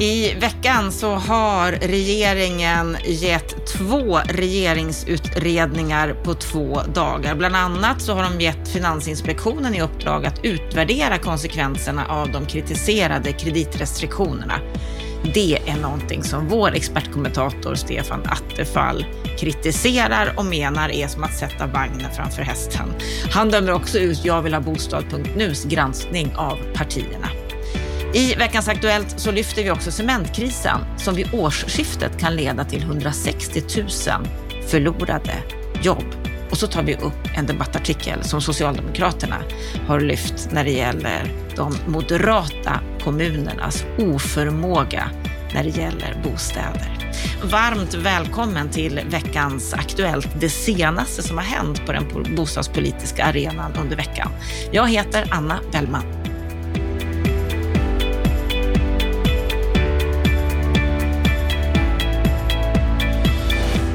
I veckan så har regeringen gett två regeringsutredningar på två dagar. Bland annat så har de gett Finansinspektionen i uppdrag att utvärdera konsekvenserna av de kritiserade kreditrestriktionerna. Det är någonting som vår expertkommentator Stefan Attefall kritiserar och menar är som att sätta vagnen framför hästen. Han dömer också ut Jag vill ha bostad.nus granskning av partierna. I veckans Aktuellt så lyfter vi också cementkrisen som vid årsskiftet kan leda till 160 000 förlorade jobb. Och så tar vi upp en debattartikel som Socialdemokraterna har lyft när det gäller de moderata kommunernas oförmåga när det gäller bostäder. Varmt välkommen till veckans Aktuellt, det senaste som har hänt på den bostadspolitiska arenan under veckan. Jag heter Anna Bellman.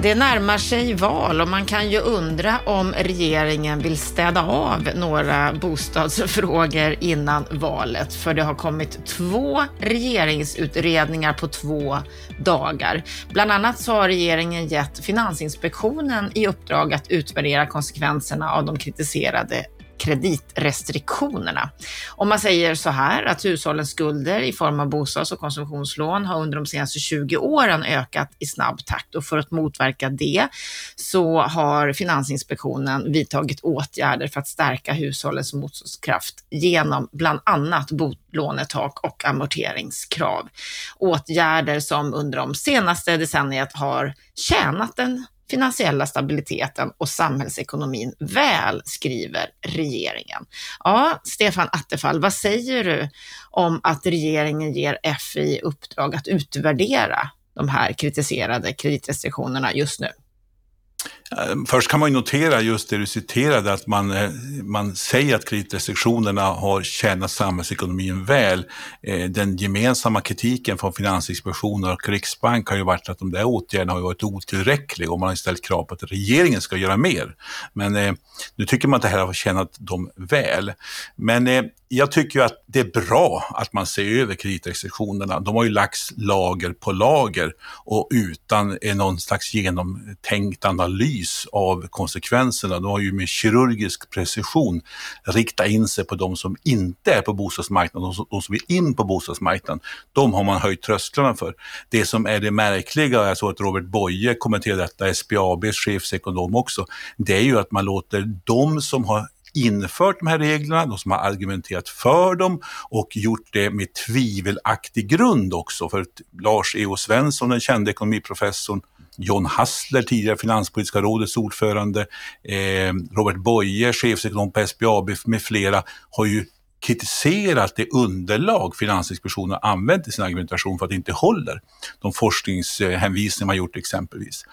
Det närmar sig val och man kan ju undra om regeringen vill städa av några bostadsfrågor innan valet, för det har kommit två regeringsutredningar på två dagar. Bland annat så har regeringen gett Finansinspektionen i uppdrag att utvärdera konsekvenserna av de kritiserade kreditrestriktionerna. Om man säger så här att hushållens skulder i form av bostads och konsumtionslån har under de senaste 20 åren ökat i snabb takt och för att motverka det så har Finansinspektionen vidtagit åtgärder för att stärka hushållens motståndskraft genom bland annat bolånetak och amorteringskrav. Åtgärder som under de senaste decenniet har tjänat den finansiella stabiliteten och samhällsekonomin väl, skriver regeringen. Ja, Stefan Attefall, vad säger du om att regeringen ger FI uppdrag att utvärdera de här kritiserade kreditrestriktionerna just nu? Eh, först kan man notera just det du citerade, att man, eh, man säger att kreditrestriktionerna har tjänat samhällsekonomin väl. Eh, den gemensamma kritiken från Finansinspektionen och Riksbank har ju varit att de där åtgärderna har varit otillräckliga och man har ställt krav på att regeringen ska göra mer. Men nu tycker man att det här har tjänat dem väl. Men jag tycker att det är bra att man ser över kreditrestriktionerna. De har ju lagts lager på lager och utan någon slags genomtänkt analys av konsekvenserna. De har ju med kirurgisk precision riktat in sig på de som inte är på bostadsmarknaden, de som vill in på bostadsmarknaden. De har man höjt trösklarna för. Det som är det märkliga, jag såg att Robert Boye kommenterade detta, SBABs chefsekonom också, det är ju att man låter de som har infört de här reglerna, de som har argumenterat för dem och gjort det med tvivelaktig grund också. För Lars E.O. Svensson, den kände ekonomiprofessorn, John Hassler, tidigare Finanspolitiska rådets ordförande, eh, Robert Boye, chefsekonom på SBAB med flera, har ju kritiserat det underlag Finansinspektionen har använt i sin argumentation för att det inte håller. De forskningshänvisningar man gjort exempelvis.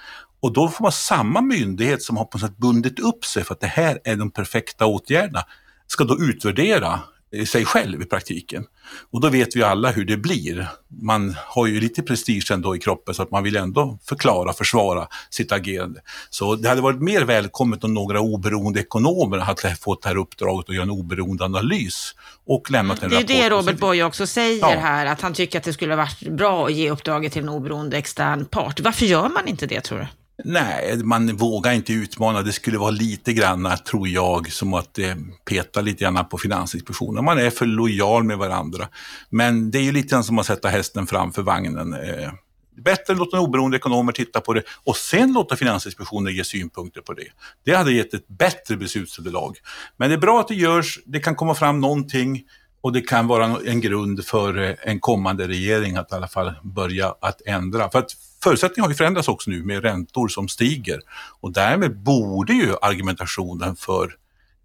Och då får man samma myndighet som har på något sätt bundit upp sig för att det här är de perfekta åtgärderna, ska då utvärdera sig själv i praktiken. Och då vet vi alla hur det blir. Man har ju lite prestige ändå i kroppen så att man vill ändå förklara, försvara sitt agerande. Så det hade varit mer välkommet om några oberoende ekonomer hade fått det här uppdraget att göra en oberoende analys och lämnat en rapport. Det är det Robert Boye också säger ja. här, att han tycker att det skulle varit bra att ge uppdraget till en oberoende extern part. Varför gör man inte det tror du? Nej, man vågar inte utmana. Det skulle vara lite grann, tror jag, som att eh, peta lite grann på Finansinspektionen. Man är för lojal med varandra. Men det är ju lite grann som att sätta hästen framför vagnen. Eh, bättre att låta en oberoende ekonomer titta på det och sen låta Finansinspektionen ge synpunkter på det. Det hade gett ett bättre beslutsunderlag. Men det är bra att det görs, det kan komma fram någonting och det kan vara en grund för eh, en kommande regering att i alla fall börja att ändra. För att förutsättningarna har ju förändrats också nu med räntor som stiger och därmed borde ju argumentationen för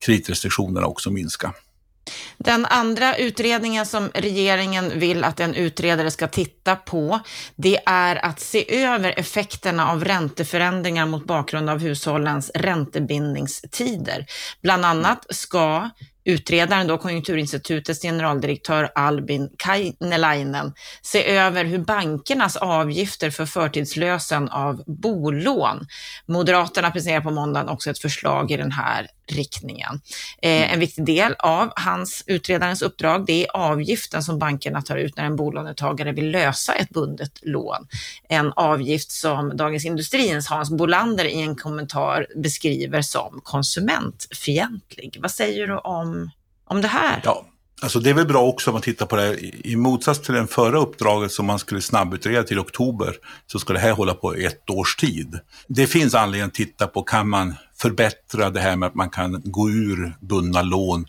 kreditrestriktionerna också minska. Den andra utredningen som regeringen vill att en utredare ska titta på, det är att se över effekterna av ränteförändringar mot bakgrund av hushållens räntebindningstider. Bland annat ska utredaren, då Konjunkturinstitutets generaldirektör Albin Kainelainen, se över hur bankernas avgifter för förtidslösen av bolån. Moderaterna presenterar på måndagen också ett förslag i den här riktningen. Eh, en viktig del av hans utredarens uppdrag det är avgiften som bankerna tar ut när en bolånetagare vill lösa ett bundet lån. En avgift som Dagens Industrins Hans Bolander i en kommentar beskriver som konsumentfientlig. Vad säger du om, om det här? Ja, Alltså det är väl bra också om man tittar på det I motsats till det förra uppdraget som man skulle snabbutreda till oktober så ska det här hålla på ett års tid. Det finns anledning att titta på, kan man förbättra det här med att man kan gå ur bundna lån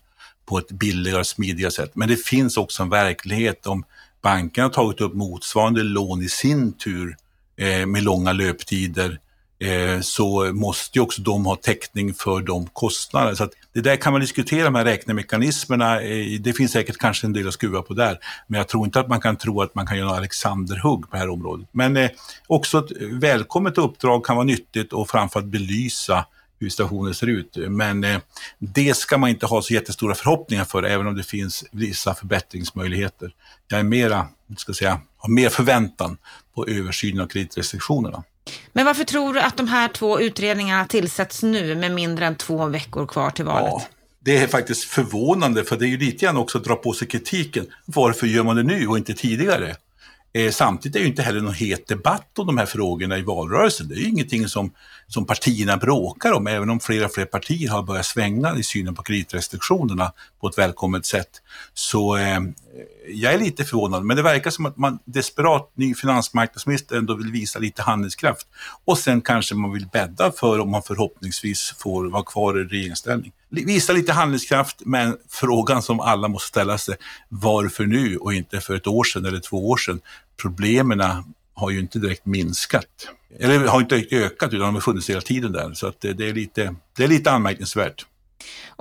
på ett billigare och smidigare sätt. Men det finns också en verklighet om bankerna har tagit upp motsvarande lån i sin tur eh, med långa löptider Eh, så måste ju också de ha täckning för de kostnaderna. Så det där kan man diskutera med räknemekanismerna. Eh, det finns säkert kanske en del att skruva på där. Men jag tror inte att man kan tro att man kan göra Alexanderhugg på det här området. Men eh, också ett välkommet uppdrag kan vara nyttigt och framförallt belysa hur situationen ser ut. Men eh, det ska man inte ha så jättestora förhoppningar för, även om det finns vissa förbättringsmöjligheter. Jag är mera, ska säga, har mer förväntan på översynen av kreditrestriktionerna. Men varför tror du att de här två utredningarna tillsätts nu med mindre än två veckor kvar till valet? Ja, det är faktiskt förvånande, för det är ju lite grann också att dra på sig kritiken. Varför gör man det nu och inte tidigare? Eh, samtidigt är det ju inte heller någon het debatt om de här frågorna i valrörelsen. Det är ju ingenting som, som partierna bråkar om, även om flera, och fler partier har börjat svänga i synen på kreditrestriktionerna på ett välkommet sätt. Så eh, jag är lite förvånad, men det verkar som att man desperat, ny finansmarknadsminister, ändå vill visa lite handlingskraft. Och sen kanske man vill bädda för om man förhoppningsvis får vara kvar i regeringsställning. Visa lite handlingskraft, men frågan som alla måste ställa sig, varför nu och inte för ett år sedan eller två år sedan? Problemen har ju inte direkt minskat. Eller har inte ökat, utan de har funnits hela tiden där. Så att det, är lite, det är lite anmärkningsvärt.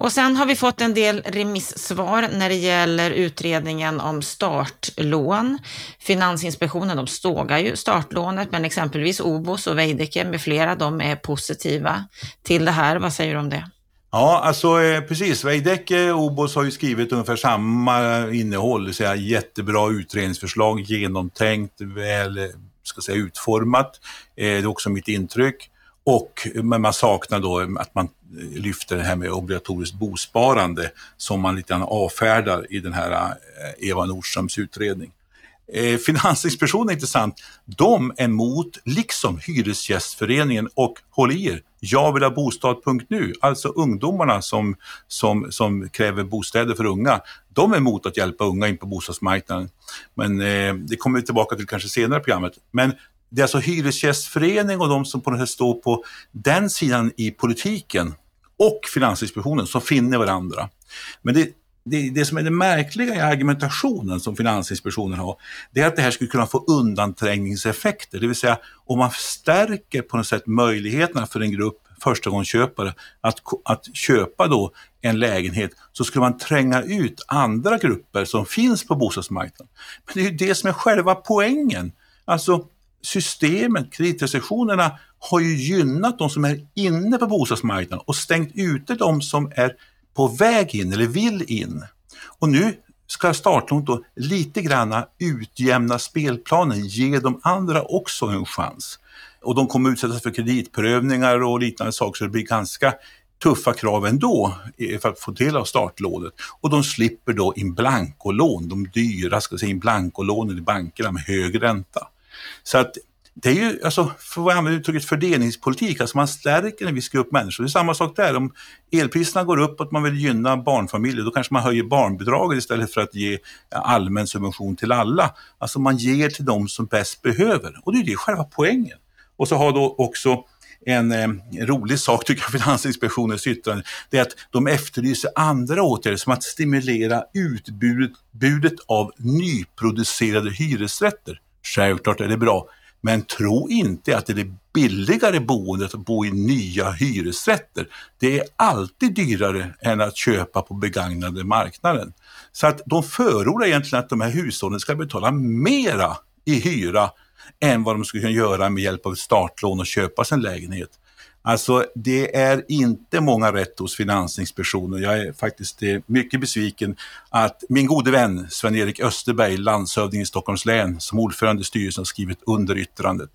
Och sen har vi fått en del remissvar när det gäller utredningen om startlån. Finansinspektionen de sågar ju startlånet, men exempelvis Obos och Veidekke med flera, de är positiva till det här. Vad säger du om det? Ja, alltså eh, precis. Veidekke och Obos har ju skrivit ungefär samma innehåll, det vill säga jättebra utredningsförslag, genomtänkt, väl eh, ska säga, utformat. Eh, det är också mitt intryck. Och, men man saknar då att man lyfter det här med obligatoriskt bosparande som man lite grann avfärdar i den här eh, Eva Nordströms utredning. Eh, Finansinspektionen är intressant. De är emot, liksom Hyresgästföreningen och håll i er, jag vill ha bostad.nu, alltså ungdomarna som, som, som kräver bostäder för unga. De är emot att hjälpa unga in på bostadsmarknaden. Men eh, det kommer vi tillbaka till kanske senare i programmet. Men det är alltså Hyresgästförening och de som på något sätt står på den sidan i politiken och Finansinspektionen som finner varandra. Men det, det, det, som är det märkliga i argumentationen som Finansinspektionen har, det är att det här skulle kunna få undanträngningseffekter. Det vill säga om man stärker på något sätt möjligheterna för en grupp förstagångsköpare att, att köpa då en lägenhet så skulle man tränga ut andra grupper som finns på bostadsmarknaden. Men det är ju det som är själva poängen. Alltså systemet, kreditrestriktionerna har ju gynnat de som är inne på bostadsmarknaden och stängt ute de som är på väg in eller vill in. Och nu ska startlånet då lite grann utjämna spelplanen, ge de andra också en chans. Och de kommer utsättas för kreditprövningar och liknande saker så det blir ganska tuffa krav ändå eh, för att få del av startlånet. Och de slipper då in blankolån, de dyra ska säga, in blancolånen i bankerna med hög ränta. Så att det är ju, alltså, för att använda uttrycket fördelningspolitik, alltså man stärker en viss grupp människor. Det är samma sak där, om elpriserna går upp och man vill gynna barnfamiljer, då kanske man höjer barnbidraget istället för att ge allmän subvention till alla. Alltså man ger till de som bäst behöver och det är det själva poängen. Och så har då också en eh, rolig sak tycker jag, Finansinspektionens yttrande, det är att de efterlyser andra åtgärder som att stimulera utbudet av nyproducerade hyresrätter. Självklart är det bra, men tro inte att det är det billigare boendet att bo i nya hyresrätter. Det är alltid dyrare än att köpa på begagnade marknaden. Så att de förordar egentligen att de här hushållen ska betala mera i hyra än vad de skulle kunna göra med hjälp av ett startlån och köpa sin lägenhet. Alltså det är inte många rätt hos Finansinspektionen. Jag är faktiskt eh, mycket besviken att min gode vän Sven-Erik Österberg, landshövding i Stockholms län, som ordförande i styrelsen skrivit under yttrandet.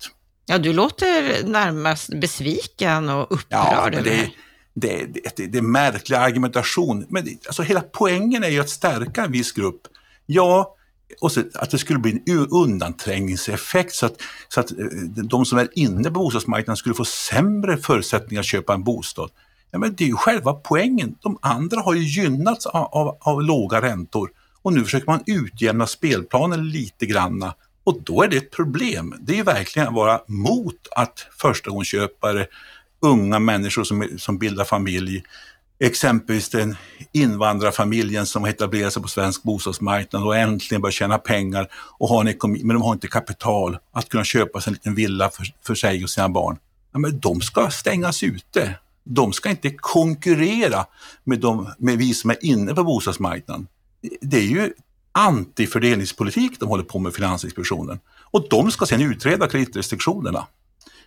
Ja, du låter närmast besviken och upprörd. Ja, det, det, det, det är märklig argumentation. Men det, alltså hela poängen är ju att stärka en viss grupp. Ja, och så att det skulle bli en undanträngningseffekt så att, så att eh, de som är inne på bostadsmarknaden skulle få sämre förutsättningar att köpa en bostad. Ja, men det är ju själva poängen. De andra har ju gynnats av, av, av låga räntor och nu försöker man utjämna spelplanen lite granna och då är det ett problem. Det är ju verkligen att vara mot att förstagångsköpare, unga människor som, som bildar familj, exempelvis den invandrarfamiljen som etablerat sig på svensk bostadsmarknad och äntligen börjar tjäna pengar och har en ekonomi, men de har inte kapital att kunna köpa sig en liten villa för, för sig och sina barn. Ja, men de ska stängas ute. De ska inte konkurrera med, de, med vi som är inne på bostadsmarknaden. Det är ju antifördelningspolitik de håller på med, Finansinspektionen. Och de ska sedan utreda kreditrestriktionerna.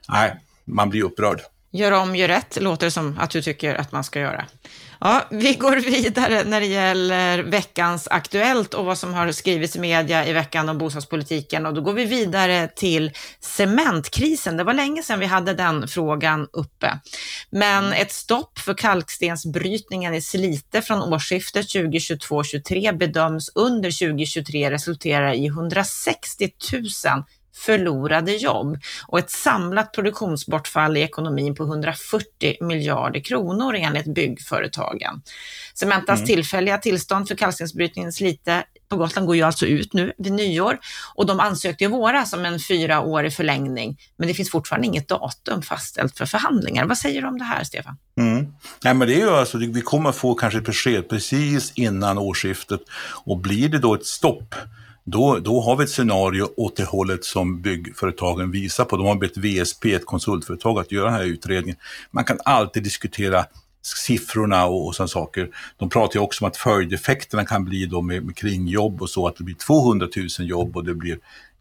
Nej, man blir upprörd. Gör om, gör rätt, låter det som att du tycker att man ska göra. Ja, vi går vidare när det gäller veckans Aktuellt och vad som har skrivits i media i veckan om bostadspolitiken. Och då går vi vidare till cementkrisen. Det var länge sedan vi hade den frågan uppe. Men ett stopp för kalkstensbrytningen i Slite från årsskiftet 2022-23 bedöms under 2023 resultera i 160 000 förlorade jobb och ett samlat produktionsbortfall i ekonomin på 140 miljarder kronor enligt byggföretagen. Cementas mm. tillfälliga tillstånd för kalkstensbrytningen Slite på Gotland går ju alltså ut nu vid nyår och de ansökte i våras om en fyraårig förlängning, men det finns fortfarande inget datum fastställt för förhandlingar. Vad säger du om det här, Stefan? Mm. Nej, men det är ju alltså, vi kommer få kanske ett besked precis innan årsskiftet och blir det då ett stopp då, då har vi ett scenario åt det hållet som byggföretagen visar på. De har bett VSP, ett konsultföretag, att göra den här utredningen. Man kan alltid diskutera siffrorna och, och sådana saker. De pratar ju också om att följdeffekterna kan bli då med, med kringjobb och så, att det blir 200 000 jobb och det blir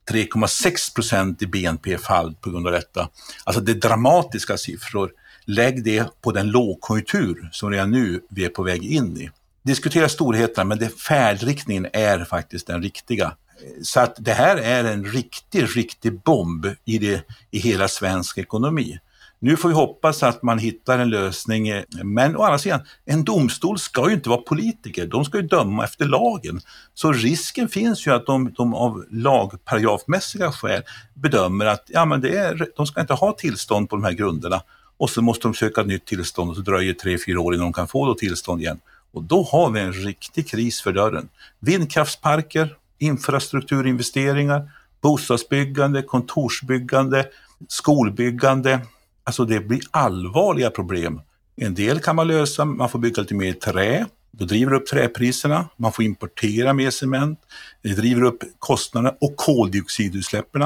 3,6 procent i BNP-fall på grund av detta. Alltså det är dramatiska siffror. Lägg det på den lågkonjunktur som redan nu vi är på väg in i diskutera storheterna, men det, färdriktningen är faktiskt den riktiga. Så att det här är en riktig, riktig bomb i, det, i hela svensk ekonomi. Nu får vi hoppas att man hittar en lösning, men å andra sidan, en domstol ska ju inte vara politiker, de ska ju döma efter lagen. Så risken finns ju att de, de av lagparagrafmässiga skäl bedömer att ja, men det är, de ska inte ha tillstånd på de här grunderna och så måste de söka nytt tillstånd och så dröjer det tre, fyra år innan de kan få då tillstånd igen. Och då har vi en riktig kris för dörren. Vindkraftsparker, infrastrukturinvesteringar, bostadsbyggande, kontorsbyggande, skolbyggande. Alltså det blir allvarliga problem. En del kan man lösa, man får bygga lite mer trä, då driver det upp träpriserna, man får importera mer cement, det driver upp kostnaderna och koldioxidutsläppen.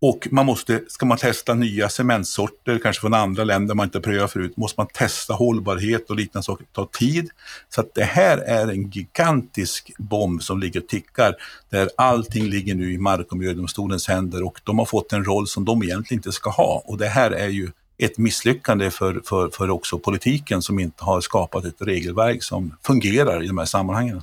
Och man måste, ska man testa nya cementsorter, kanske från andra länder man inte prövat förut, måste man testa hållbarhet och liknande saker. Det tar tid. Så att det här är en gigantisk bomb som ligger och tickar, där allting ligger nu i Mark och miljödomstolens händer och de har fått en roll som de egentligen inte ska ha. Och det här är ju ett misslyckande för, för, för också politiken som inte har skapat ett regelverk som fungerar i de här sammanhangen.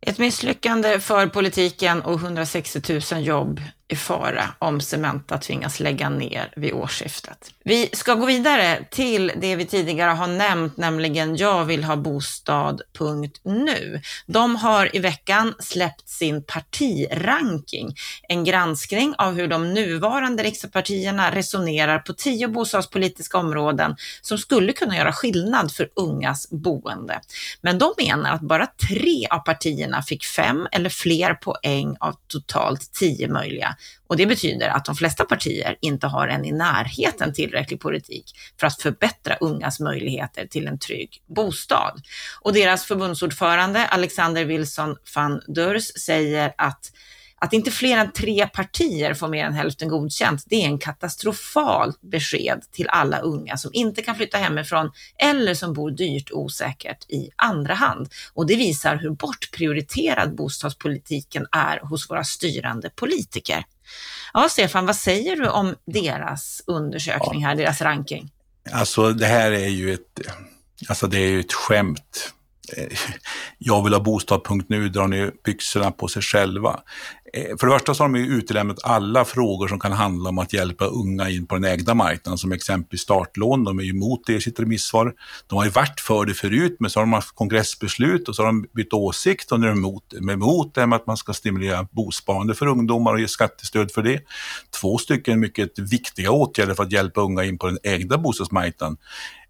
Ett misslyckande för politiken och 160 000 jobb i fara om Cementa tvingas lägga ner vid årsskiftet. Vi ska gå vidare till det vi tidigare har nämnt, nämligen Jag vill ha bostad.nu. De har i veckan släppt sin partiranking, en granskning av hur de nuvarande riksdagspartierna resonerar på tio bostadspolitiska områden som skulle kunna göra skillnad för ungas boende. Men de menar att bara tre av partierna fick fem eller fler poäng av totalt tio möjliga och det betyder att de flesta partier inte har en i närheten tillräcklig politik för att förbättra ungas möjligheter till en trygg bostad. Och deras förbundsordförande Alexander Wilson van Durs säger att att inte fler än tre partier får mer än hälften godkänt, det är en katastrofalt besked till alla unga som inte kan flytta hemifrån eller som bor dyrt och osäkert i andra hand. Och det visar hur bortprioriterad bostadspolitiken är hos våra styrande politiker. Ja, Stefan, vad säger du om deras undersökning här, deras ranking? Alltså det här är ju ett, alltså det är ju ett skämt. Eh, jag vill ha bostad.nu drar ner byxorna på sig själva. Eh, för det första så har de ju utelämnat alla frågor som kan handla om att hjälpa unga in på den ägda marknaden, som exempelvis startlån. De är ju emot det i sitt remissvar. De har ju varit för det förut, men så har de haft kongressbeslut och så har de bytt åsikt och nu är de emot, de är emot det med att man ska stimulera bosparande för ungdomar och ge skattestöd för det. Två stycken mycket viktiga åtgärder för att hjälpa unga in på den ägda bostadsmarknaden.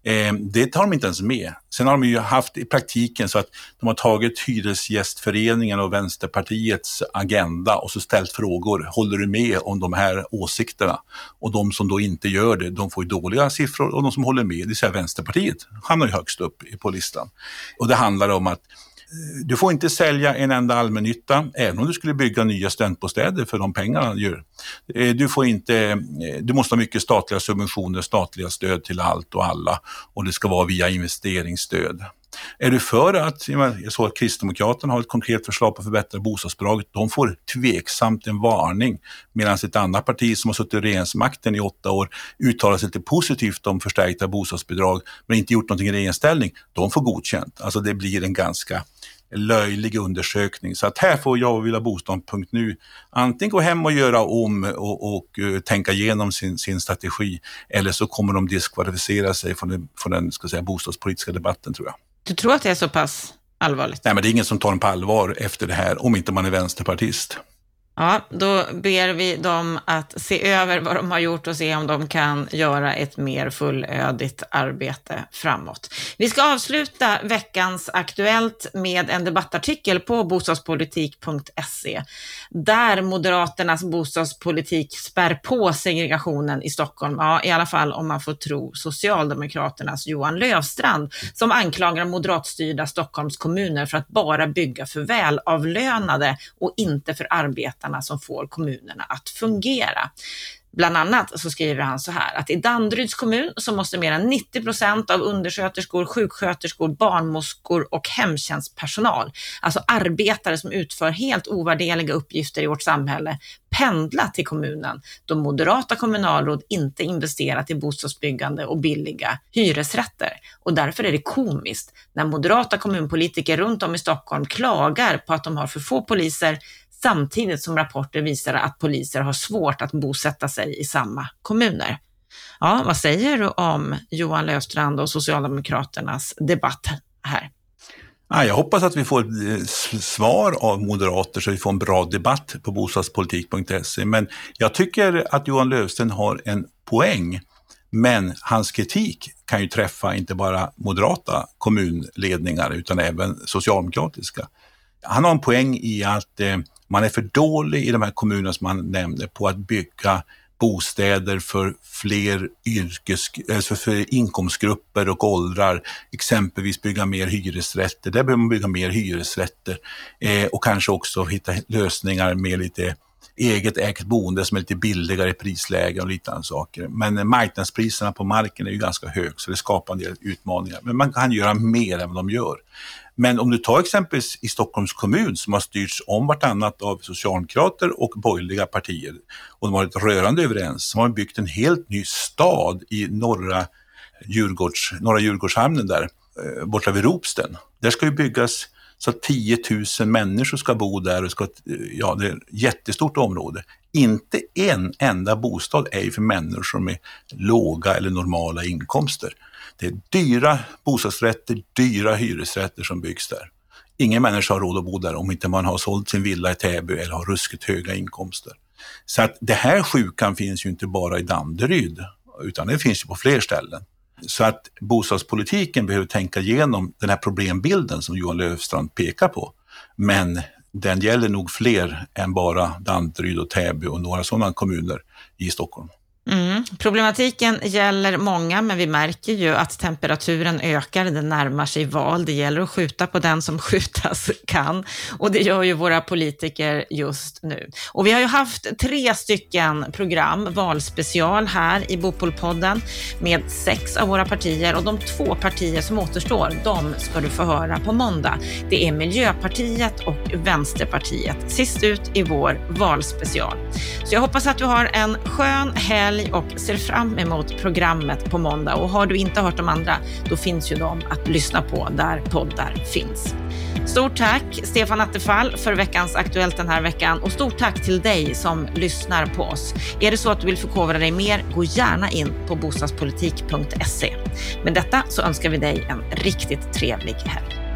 Eh, det tar de inte ens med. Sen har de ju haft i praktiken så att de har tagit Hyresgästföreningen och Vänsterpartiets agenda och så ställt frågor. Håller du med om de här åsikterna? Och de som då inte gör det, de får ju dåliga siffror och de som håller med, det vill säga Vänsterpartiet, hamnar ju högst upp på listan. Och det handlar om att eh, du får inte sälja en enda allmännytta, även om du skulle bygga nya studentbostäder för de pengarna du gör. Eh, du, får inte, eh, du måste ha mycket statliga subventioner, statliga stöd till allt och alla och det ska vara via investeringsstöd. Är du för att, jag såg att Kristdemokraterna har ett konkret förslag på att förbättra bostadsbidraget, de får tveksamt en varning, medan ett annat parti som har suttit i regeringsmakten i åtta år uttalar sig lite positivt om förstärkta bostadsbidrag, men inte gjort någonting i regeringsställning, de får godkänt. Alltså det blir en ganska löjlig undersökning. Så att här får jag och Villa Bostad.nu antingen gå hem och göra om och, och uh, tänka igenom sin, sin strategi eller så kommer de diskvalificera sig från den, från den ska säga, bostadspolitiska debatten tror jag. Du tror att det är så pass allvarligt? Nej, men det är ingen som tar den på allvar efter det här, om inte man är vänsterpartist. Ja, då ber vi dem att se över vad de har gjort och se om de kan göra ett mer fullödigt arbete framåt. Vi ska avsluta veckans Aktuellt med en debattartikel på bostadspolitik.se där Moderaternas bostadspolitik spär på segregationen i Stockholm. Ja, i alla fall om man får tro Socialdemokraternas Johan Löfstrand som anklagar moderatstyrda Stockholms kommuner för att bara bygga för välavlönade och inte för arbetare arbetarna som får kommunerna att fungera. Bland annat så skriver han så här att i Danderyds kommun så måste mer än 90 procent av undersköterskor, sjuksköterskor, barnmorskor och hemtjänstpersonal, alltså arbetare som utför helt ovärderliga uppgifter i vårt samhälle, pendla till kommunen då moderata kommunalråd inte investerat i bostadsbyggande och billiga hyresrätter. Och därför är det komiskt när moderata kommunpolitiker runt om i Stockholm klagar på att de har för få poliser samtidigt som rapporter visar att poliser har svårt att bosätta sig i samma kommuner. Ja, vad säger du om Johan Löfstrand och Socialdemokraternas debatt här? Jag hoppas att vi får eh, svar av moderater så vi får en bra debatt på bostadspolitik.se. Men jag tycker att Johan Löfstrand har en poäng. Men hans kritik kan ju träffa inte bara moderata kommunledningar utan även socialdemokratiska. Han har en poäng i att eh, man är för dålig i de här kommunerna som man nämnde på att bygga bostäder för fler yrkes, alltså för inkomstgrupper och åldrar. Exempelvis bygga mer hyresrätter. Där behöver man bygga mer hyresrätter eh, och kanske också hitta lösningar med lite eget ägt boende som är lite billigare i prisläge och liknande saker. Men marknadspriserna på marken är ju ganska hög så det skapar en del utmaningar. Men man kan göra mer än vad de gör. Men om du tar exempelvis i Stockholms kommun som har styrts om vartannat av socialdemokrater och borgerliga partier och de har varit rörande överens, så har byggt en helt ny stad i norra, Djurgårds, norra Djurgårdshamnen där, eh, borta vid Ropsten. Där ska ju byggas så att 10 000 människor ska bo där och ska, eh, ja, det är ett jättestort område. Inte en enda bostad är ju för människor med låga eller normala inkomster. Det är dyra bostadsrätter, dyra hyresrätter som byggs där. Ingen människa har råd att bo där om inte man har sålt sin villa i Täby eller har ruskigt höga inkomster. Så att det här sjukan finns ju inte bara i Danderyd, utan det finns ju på fler ställen. Så att bostadspolitiken behöver tänka igenom den här problembilden som Johan Löfstrand pekar på. Men den gäller nog fler än bara Danderyd och Täby och några sådana kommuner i Stockholm. Mm. Problematiken gäller många, men vi märker ju att temperaturen ökar, det närmar sig val. Det gäller att skjuta på den som skjutas kan och det gör ju våra politiker just nu. Och vi har ju haft tre stycken program, valspecial här i Bopolpodden med sex av våra partier och de två partier som återstår, de ska du få höra på måndag. Det är Miljöpartiet och Vänsterpartiet, sist ut i vår valspecial. Så jag hoppas att du har en skön helg helg och ser fram emot programmet på måndag. Och har du inte hört de andra, då finns ju de att lyssna på där poddar finns. Stort tack Stefan Attefall för veckans Aktuellt den här veckan och stort tack till dig som lyssnar på oss. Är det så att du vill förkovra dig mer, gå gärna in på bostadspolitik.se. Med detta så önskar vi dig en riktigt trevlig helg.